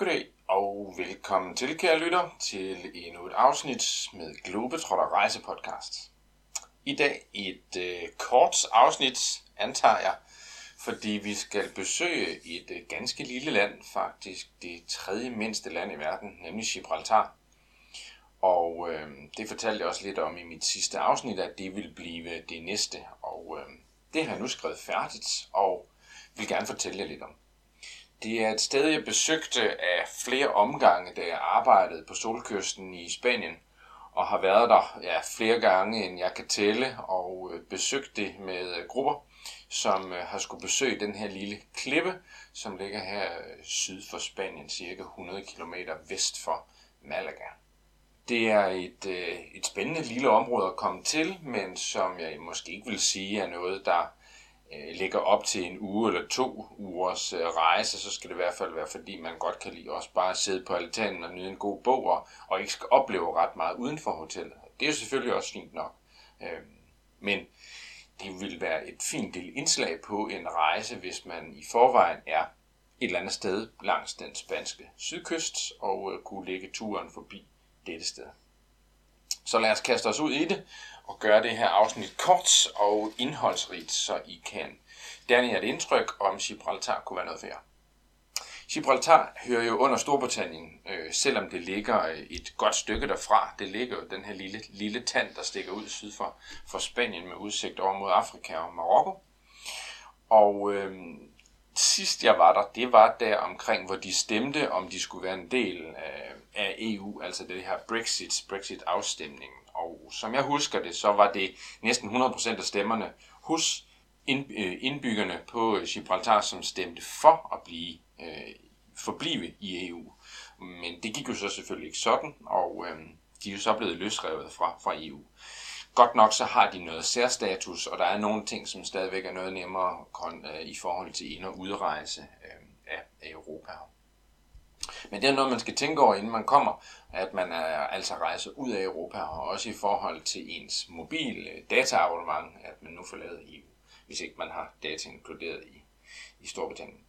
Goddag og velkommen til, kære lytter, til endnu et afsnit med Globetrotter Rejsepodcast. I dag et øh, kort afsnit, antager jeg, fordi vi skal besøge et øh, ganske lille land, faktisk det tredje mindste land i verden, nemlig Gibraltar. Og øh, det fortalte jeg også lidt om i mit sidste afsnit, at det vil blive det næste. Og øh, det har jeg nu skrevet færdigt, og vil gerne fortælle jer lidt om. Det er et sted, jeg besøgte af flere omgange, da jeg arbejdede på solkysten i Spanien, og har været der ja, flere gange, end jeg kan tælle, og øh, besøgt det med øh, grupper, som øh, har skulle besøge den her lille klippe, som ligger her syd for Spanien, cirka 100 km vest for Malaga. Det er et, et spændende lille område at komme til, men som jeg måske ikke vil sige er noget, der øh, ligger op til en uge eller to ugers øh, rejse, så skal det i hvert fald være, fordi man godt kan lide også bare at sidde på altanen og nyde en god bog, og, og ikke skal opleve ret meget uden for hotellet. Det er jo selvfølgelig også fint nok. Øh, men det vil være et fint lille indslag på en rejse, hvis man i forvejen er et eller andet sted langs den spanske sydkyst, og øh, kunne lægge turen forbi dette sted. Så lad os kaste os ud i det, og gøre det her afsnit kort og indholdsrigt, så I kan danne jer et indtryk om Gibraltar kunne være noget for jer. Gibraltar hører jo under Storbritannien, øh, selvom det ligger øh, et godt stykke derfra. Det ligger jo den her lille, lille tand, der stikker ud syd for, for Spanien med udsigt over mod Afrika og Marokko. Og øh, sidst jeg var der, det var der omkring, hvor de stemte, om de skulle være en del øh, af, af EU, altså det her Brexit, Brexit-afstemningen. Og som jeg husker det, så var det næsten 100% af stemmerne hos øh, indbyggerne på Gibraltar, som stemte for at blive øh, forblive i EU. Men det gik jo så selvfølgelig ikke sådan, og øh, de er jo så blevet løsrevet fra, fra EU. Godt nok så har de noget særstatus, og der er nogle ting, som stadigvæk er noget nemmere øh, i forhold til ind- og udrejse øh, af, Europa. Men det er noget, man skal tænke over, inden man kommer, at man er, altså rejser ud af Europa, og også i forhold til ens mobil øh, dataabonnement, at man nu forlader EU, hvis ikke man har data inkluderet i, i Storbritannien.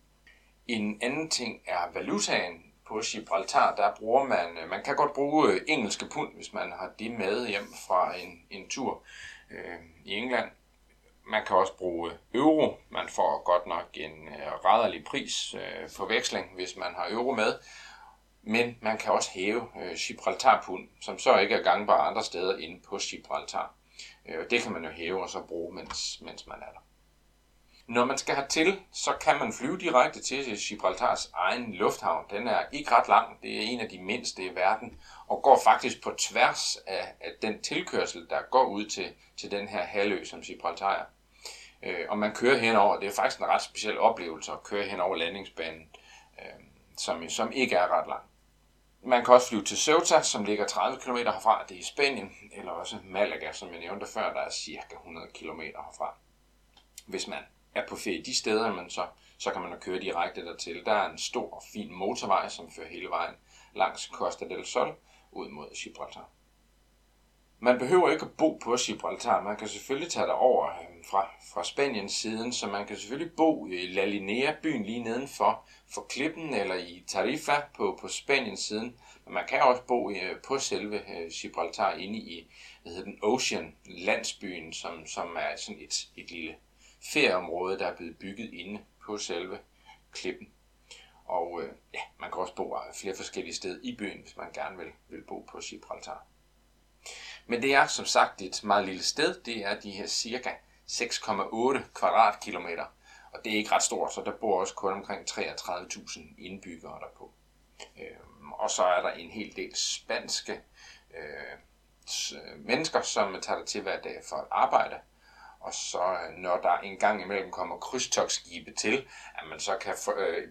En anden ting er valutaen. På Gibraltar, der bruger man, øh, man kan godt bruge øh, engelske pund, hvis man har det med hjem fra en, en tur øh, i England. Man kan også bruge øh, euro. Man får godt nok en øh, rædderlig pris øh, for veksling, hvis man har euro med. Men man kan også hæve øh, Gibraltar-pund, som så ikke er gangbar andre steder inde på Gibraltar. Øh, det kan man jo hæve og så bruge, mens, mens man er der. Når man skal hertil, så kan man flyve direkte til Gibraltars egen lufthavn. Den er ikke ret lang, det er en af de mindste i verden, og går faktisk på tværs af, af den tilkørsel, der går ud til, til den her halvø, som Gibraltar er. Øh, og man kører henover, det er faktisk en ret speciel oplevelse at køre henover landingsbanen, øh, som, som ikke er ret lang. Man kan også flyve til Ceuta, som ligger 30 km herfra, det er i Spanien, eller også Malaga, som jeg nævnte før, der er cirka 100 km herfra. Hvis man er på ferie de steder, man så, så kan man jo køre direkte dertil. Der er en stor og fin motorvej, som fører hele vejen langs Costa del Sol ud mod Gibraltar. Man behøver ikke at bo på Gibraltar. Man kan selvfølgelig tage derover øhm, fra, fra Spaniens siden, så man kan selvfølgelig bo i La Linea, byen lige nedenfor for klippen, eller i Tarifa på, på Spaniens siden. Men man kan også bo i, på selve øh, Gibraltar inde i hvad hedder den, Ocean, landsbyen, som, som er sådan et, et lille ferieområde, der er blevet bygget inde på selve klippen. Og øh, ja, man kan også bo øh, flere forskellige steder i byen, hvis man gerne vil, vil bo på Gibraltar. Men det er som sagt et meget lille sted. Det er de her cirka 6,8 kvadratkilometer. Og det er ikke ret stort, så der bor også kun omkring 33.000 indbyggere derpå. Øhm, og så er der en hel del spanske øh, mennesker, som tager der til hver dag for at arbejde. Og så øh, når der en gang imellem kommer krydstogsskibe til, at man så kan for, øh,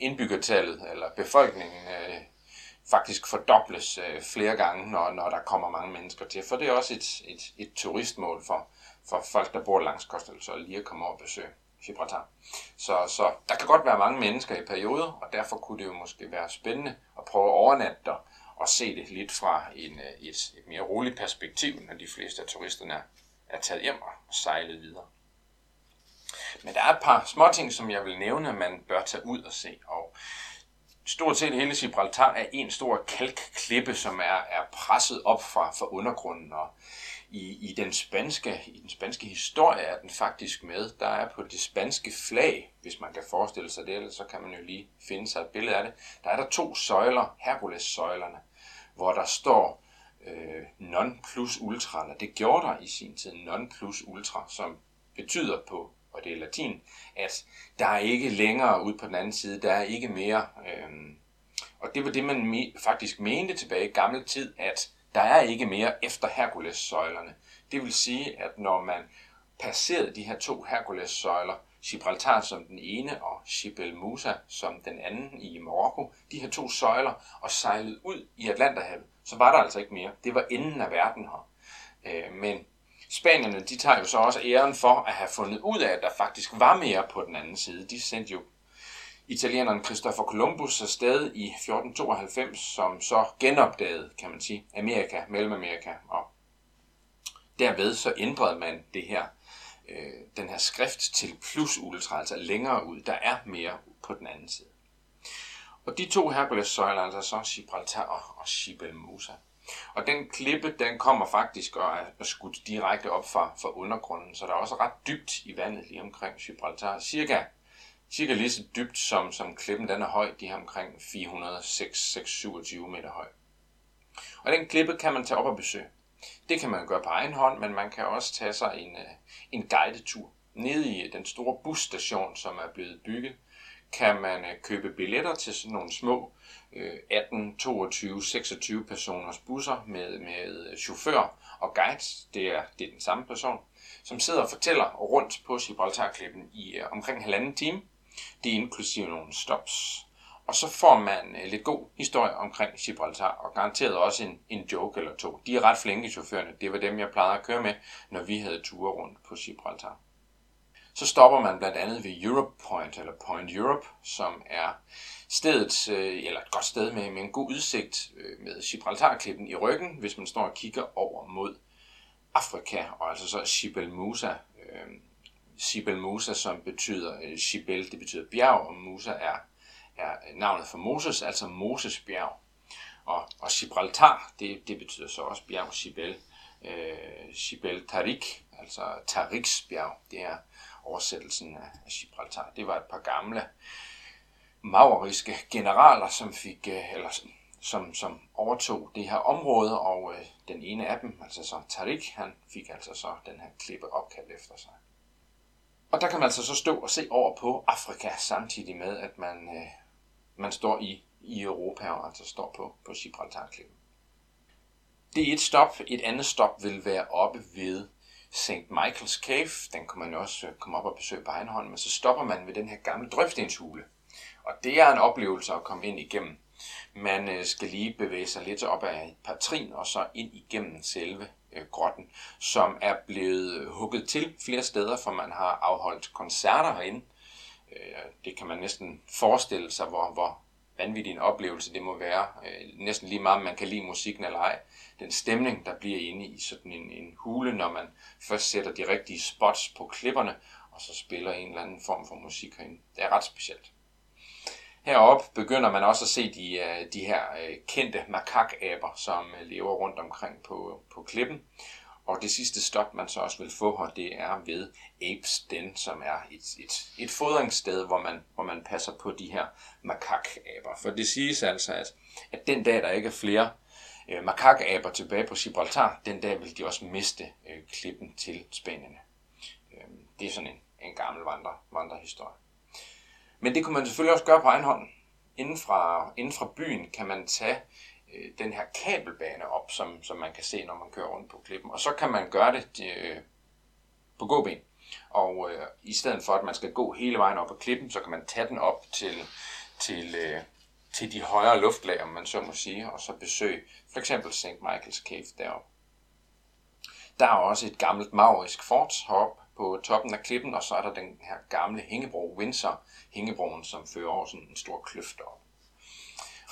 indbyggertallet eller befolkningen øh, faktisk fordobles øh, flere gange, når, når der kommer mange mennesker til. For det er også et, et, et turistmål for, for folk, der bor langs Costa så lige at komme over og besøge Gibraltar. Så, så der kan godt være mange mennesker i perioder, og derfor kunne det jo måske være spændende at prøve at overnatte der og se det lidt fra en, øh, et, et mere roligt perspektiv, når de fleste af turisterne er, er taget hjem og sejlet videre. Men der er et par små ting, som jeg vil nævne, man bør tage ud og se. Og stort set hele Gibraltar er en stor kalkklippe, som er, er presset op fra, fra undergrunden. Og i, i, den spanske, I den spanske historie er den faktisk med. Der er på det spanske flag, hvis man kan forestille sig det, så kan man jo lige finde sig et billede af det. Der er der to søjler, Hercules-søjlerne, hvor der står øh, non plus ultra, eller det gjorde der i sin tid, non plus ultra, som betyder på, og det er latin, at der er ikke længere ud på den anden side, der er ikke mere. Øh, og det var det, man me- faktisk mente tilbage i gammel tid, at der er ikke mere efter Hercules-søjlerne. Det vil sige, at når man passerede de her to Hercules-søjler, Gibraltar som den ene og Jebel Musa som den anden i Marokko, de her to søjler, og sejlede ud i Atlanterhavet, så var der altså ikke mere. Det var enden af verden her. Øh, men Spanierne, de tager jo så også æren for at have fundet ud af, at der faktisk var mere på den anden side. De sendte jo italieneren Christopher Columbus afsted i 1492, som så genopdagede, kan man sige, Amerika, Mellemamerika. Og derved så ændrede man det her, øh, den her skrift til plus ultra, altså længere ud. Der er mere på den anden side. Og de to Hercules-søjler, altså så Gibraltar og, og Jebel Musa. Og den klippe, den kommer faktisk og er skudt direkte op fra, fra undergrunden, så der er også ret dybt i vandet lige omkring Gibraltar. Cirka, cirka lige så dybt som, som klippen den er høj, de er omkring 406-27 meter høj. Og den klippe kan man tage op og besøge. Det kan man gøre på egen hånd, men man kan også tage sig en, øh, en guidetur. Nede i den store busstation, som er blevet bygget, kan man øh, købe billetter til sådan nogle små 18, 22, 26 personers busser med, med øh, chauffør og guide. Det er, det er den samme person, som sidder og fortæller rundt på Gibraltarklippen i øh, omkring en halvanden time. Det er inklusive nogle stops. Og så får man lidt god historie omkring Gibraltar, og garanteret også en, en joke eller to. De er ret flinke chaufførerne. Det var dem, jeg plejede at køre med, når vi havde ture rundt på Gibraltar. Så stopper man blandt andet ved Europe Point, eller Point Europe, som er stedet, øh, eller et godt sted med, med en god udsigt øh, med Gibraltarklippen i ryggen, hvis man står og kigger over mod Afrika, og altså så Shibel Musa. Øh, Musa, som betyder, øh, det betyder bjerg, og Musa er, er navnet for Moses, altså Moses bjerg. Og, og Gibraltar, det, det betyder så også bjerg, Shibel. Øh, Shibel Tarik, altså Tariks bjerg, det er oversættelsen af Gibraltar. Det var et par gamle mauriske generaler, som fik, øh, eller som, som overtog det her område, og øh, den ene af dem, altså så Tariq, han fik altså så den her klippe opkaldt efter sig. Og der kan man altså så stå og se over på Afrika, samtidig med, at man, øh, man står i, i Europa, og altså står på, på Gibraltar-klippen. Det er et stop. Et andet stop vil være oppe ved St. Michael's Cave. Den kan man også øh, komme op og besøge på egen hånd, men så stopper man ved den her gamle drøftenshule. Og det er en oplevelse at komme ind igennem. Man øh, skal lige bevæge sig lidt op ad et par trin, og så ind igennem selve øh, grotten, som er blevet hugget til flere steder, for man har afholdt koncerter herinde. Det kan man næsten forestille sig, hvor, hvor vanvittig en oplevelse det må være. Øh, næsten lige meget, om man kan lide musikken eller ej. Den stemning, der bliver inde i sådan en, en hule, når man først sætter de rigtige spots på klipperne, og så spiller en eller anden form for musik herinde. Det er ret specielt. Heroppe begynder man også at se de, øh, de her øh, kendte makakaber, som lever rundt omkring på, på klippen. Og det sidste stop, man så også vil få her, det er ved Apes Den, som er et, et, et fodringssted, hvor man, hvor man passer på de her makakaber. For det siges altså, at, at den dag, der ikke er flere øh, makakaber tilbage på Gibraltar, den dag vil de også miste øh, klippen til spanierne. Øh, det er sådan en, en gammel vandre, vandrehistorie. Men det kunne man selvfølgelig også gøre på egen hånd. Inden fra, inden fra byen kan man tage øh, den her kabelbane op, som, som man kan se, når man kører rundt på klippen. Og så kan man gøre det øh, på gåben. Og øh, i stedet for, at man skal gå hele vejen op på klippen, så kan man tage den op til, til, øh, til de højere luftlag, om man så må sige, og så besøge for eksempel St. Michael's Cave deroppe. Der er også et gammelt maurisk fort heroppe på toppen af klippen, og så er der den her gamle hængebro, Windsor hængebroen, som fører over sådan en stor kløft op.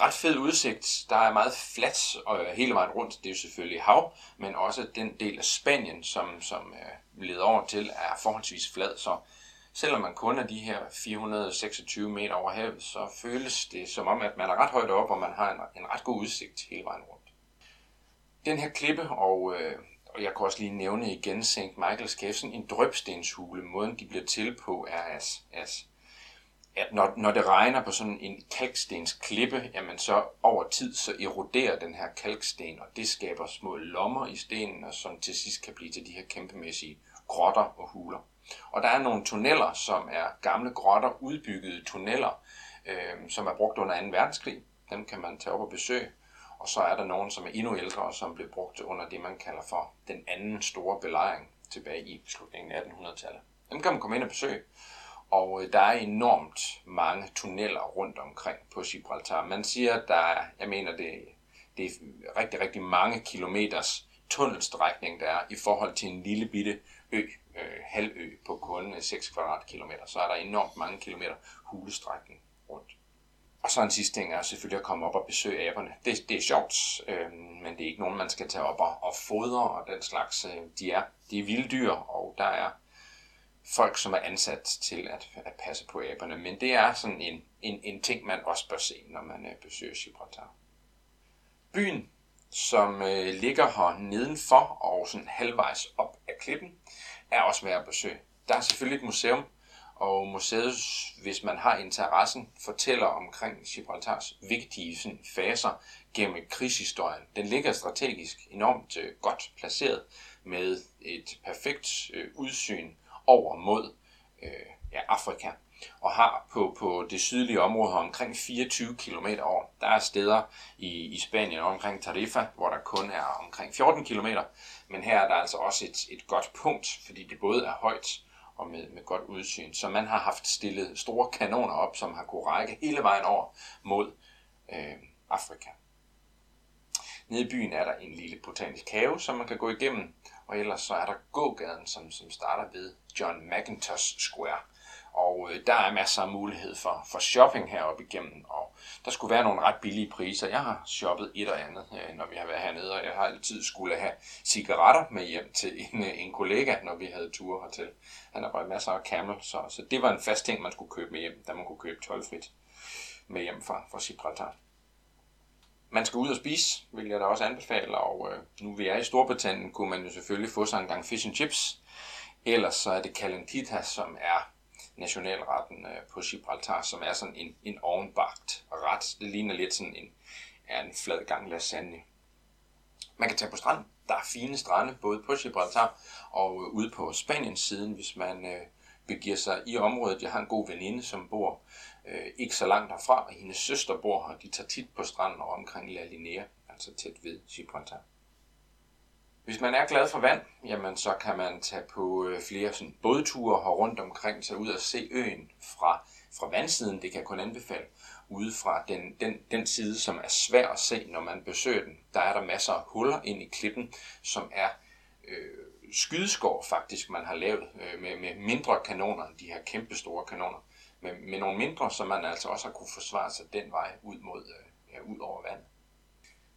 Ret fed udsigt. Der er meget fladt og hele vejen rundt. Det er jo selvfølgelig hav, men også den del af Spanien, som, som øh, leder over til, er forholdsvis flad, så selvom man kun er de her 426 meter over havet, så føles det som om, at man er ret højt op, og man har en, en ret god udsigt hele vejen rundt. Den her klippe, og, øh, og jeg kan også lige nævne igen St. Michael's Cave, sådan en drøbstenshule. Måden de bliver til på er, as, as at når, når det regner på sådan en kalkstensklippe, jamen så over tid så eroderer den her kalksten, og det skaber små lommer i stenen, og som til sidst kan blive til de her kæmpemæssige grotter og huler. Og der er nogle tunneller, som er gamle grotter, udbyggede tunneller, øh, som er brugt under 2. verdenskrig. Dem kan man tage op og besøge. Og så er der nogen, som er endnu ældre, som blev brugt under det, man kalder for den anden store belejring tilbage i slutningen af 1800-tallet. Dem kan man komme ind og besøge. Og øh, der er enormt mange tunneller rundt omkring på Gibraltar. Man siger, at der er, jeg mener, det, det er rigtig, rigtig mange kilometers tunnelstrækning, der er i forhold til en lille bitte ø, øh, halvø på kun øh, 6 kvadratkilometer. Så er der enormt mange kilometer hulestrækning rundt. Og så en sidste ting er selvfølgelig at komme op og besøge aberne. Det, det er sjovt, øh, men det er ikke nogen, man skal tage op og, og fodre og den slags. Øh, de, er, de er vilde dyr, og der er folk, som er ansat til at, at passe på aberne. Men det er sådan en, en, en ting, man også bør se, når man øh, besøger Gibraltar. Byen, som øh, ligger her nedenfor og sådan halvvejs op af klippen, er også værd at besøge. Der er selvfølgelig et museum, og museet, hvis man har interessen, fortæller omkring Gibraltars vigtige sådan, faser gennem krigshistorien. Den ligger strategisk enormt øh, godt placeret med et perfekt øh, udsyn over mod øh, ja, Afrika og har på, på det sydlige område omkring 24 km over. Der er steder i, i Spanien omkring Tarifa, hvor der kun er omkring 14 km, men her er der altså også et, et godt punkt, fordi det både er højt og med, med godt udsyn. Så man har haft stillet store kanoner op, som har kunne række hele vejen over mod øh, Afrika. Nede i byen er der en lille botanisk have, som man kan gå igennem, og ellers så er der gågaden, som, som starter ved John McIntosh Square. Og øh, der er masser af mulighed for, for shopping heroppe igennem, og der skulle være nogle ret billige priser. Jeg har shoppet et og andet, øh, når vi har været hernede, og jeg har altid skulle have cigaretter med hjem til en, øh, en kollega, når vi havde ture hertil. Han har bare masser af camel, så, så det var en fast ting, man skulle købe med hjem, da man kunne købe tolvfrit med hjem fra, fra Gibraltar. Man skal ud og spise, vil jeg da også anbefale, og øh, nu vi er i Storbritannien, kunne man jo selvfølgelig få sig en gang fish and chips. Ellers så er det calentita, som er nationalretten øh, på Gibraltar, som er sådan en, en ovenbagt ret. Det ligner lidt sådan en, er en flad gang lasagne. Man kan tage på stranden. Der er fine strande, både på Gibraltar og øh, ude på Spaniens siden, hvis man øh, begiver sig i området. Jeg har en god veninde, som bor øh, ikke så langt herfra, og hendes søster bor her. De tager tit på stranden og omkring La Linea, altså tæt ved Gibraltar. Hvis man er glad for vand, jamen så kan man tage på øh, flere sådan, bådture her rundt omkring, tage ud og se øen fra, fra vandsiden. Det kan jeg kun anbefale. Ude fra den, den, den side, som er svær at se, når man besøger den, der er der masser af huller ind i klippen, som er øh, skydeskår faktisk, man har lavet øh, med, med mindre kanoner end de her kæmpe store kanoner. Med, med nogle mindre, som man altså også har kunne forsvare sig den vej ud, mod, øh, ja, ud over vandet.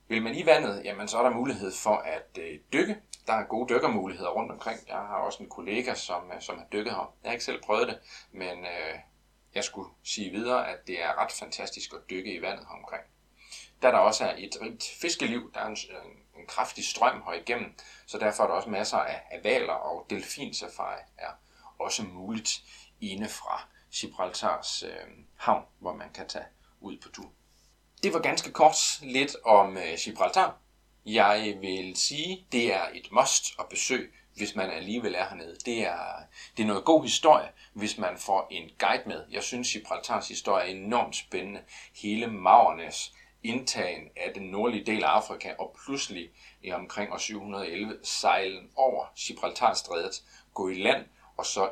Vil man i vandet, jamen så er der mulighed for at øh, dykke. Der er gode dykkermuligheder rundt omkring. Jeg har også en kollega, som, øh, som har dykket her. Jeg har ikke selv prøvet det, men øh, jeg skulle sige videre, at det er ret fantastisk at dykke i vandet her omkring. Da der også er et rigt fiskeliv, der er en, en, en kraftig strøm her igennem, så derfor er der også masser af, af valer og delfinsafari er også muligt indefra. Gibraltars øh, havn, hvor man kan tage ud på tur. Det var ganske kort lidt om øh, Gibraltar. Jeg vil sige, det er et must at besøge, hvis man alligevel er hernede. Det er, det er noget god historie, hvis man får en guide med. Jeg synes, Gibraltars historie er enormt spændende. Hele Maurernes indtagen af den nordlige del af Afrika, og pludselig i omkring år 711 sejlen over Gibraltarstrædet, gå i land, og så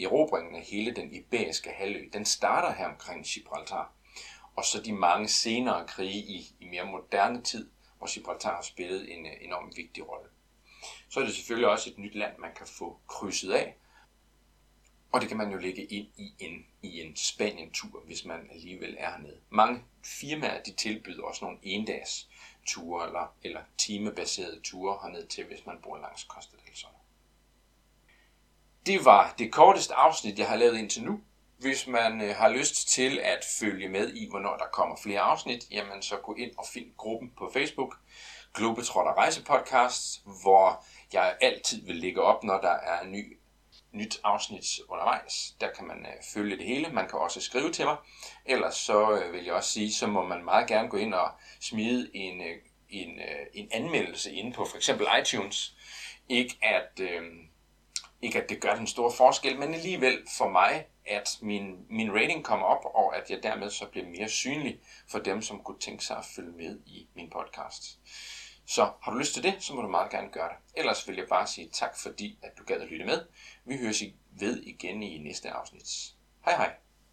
erobringen af hele den iberiske halvø. Den starter her omkring Gibraltar og så de mange senere krige i, i mere moderne tid, hvor Gibraltar har spillet en øh, enormt vigtig rolle. Så er det selvfølgelig også et nyt land, man kan få krydset af, og det kan man jo lægge ind i en, i en Spanien-tur, hvis man alligevel er hernede. Mange firmaer de tilbyder også nogle endags ture eller, eller timebaserede ture hernede til, hvis man bor langs Costa del Sol. Det var det korteste afsnit, jeg har lavet indtil nu. Hvis man øh, har lyst til at følge med i, hvornår der kommer flere afsnit, jamen så gå ind og find gruppen på Facebook, Globetrotter Rejsepodcast, hvor jeg altid vil lægge op, når der er en ny, nyt afsnit undervejs. Der kan man øh, følge det hele. Man kan også skrive til mig. Ellers så øh, vil jeg også sige, så må man meget gerne gå ind og smide en, øh, en, øh, en anmeldelse inde på for eksempel iTunes. Ikke at, øh, ikke at det gør den store forskel, men alligevel for mig, at min, min rating kommer op, og at jeg dermed så bliver mere synlig for dem, som kunne tænke sig at følge med i min podcast. Så har du lyst til det, så må du meget gerne gøre det. Ellers vil jeg bare sige tak, fordi at du gad at lytte med. Vi høres ved igen i næste afsnit. Hej hej.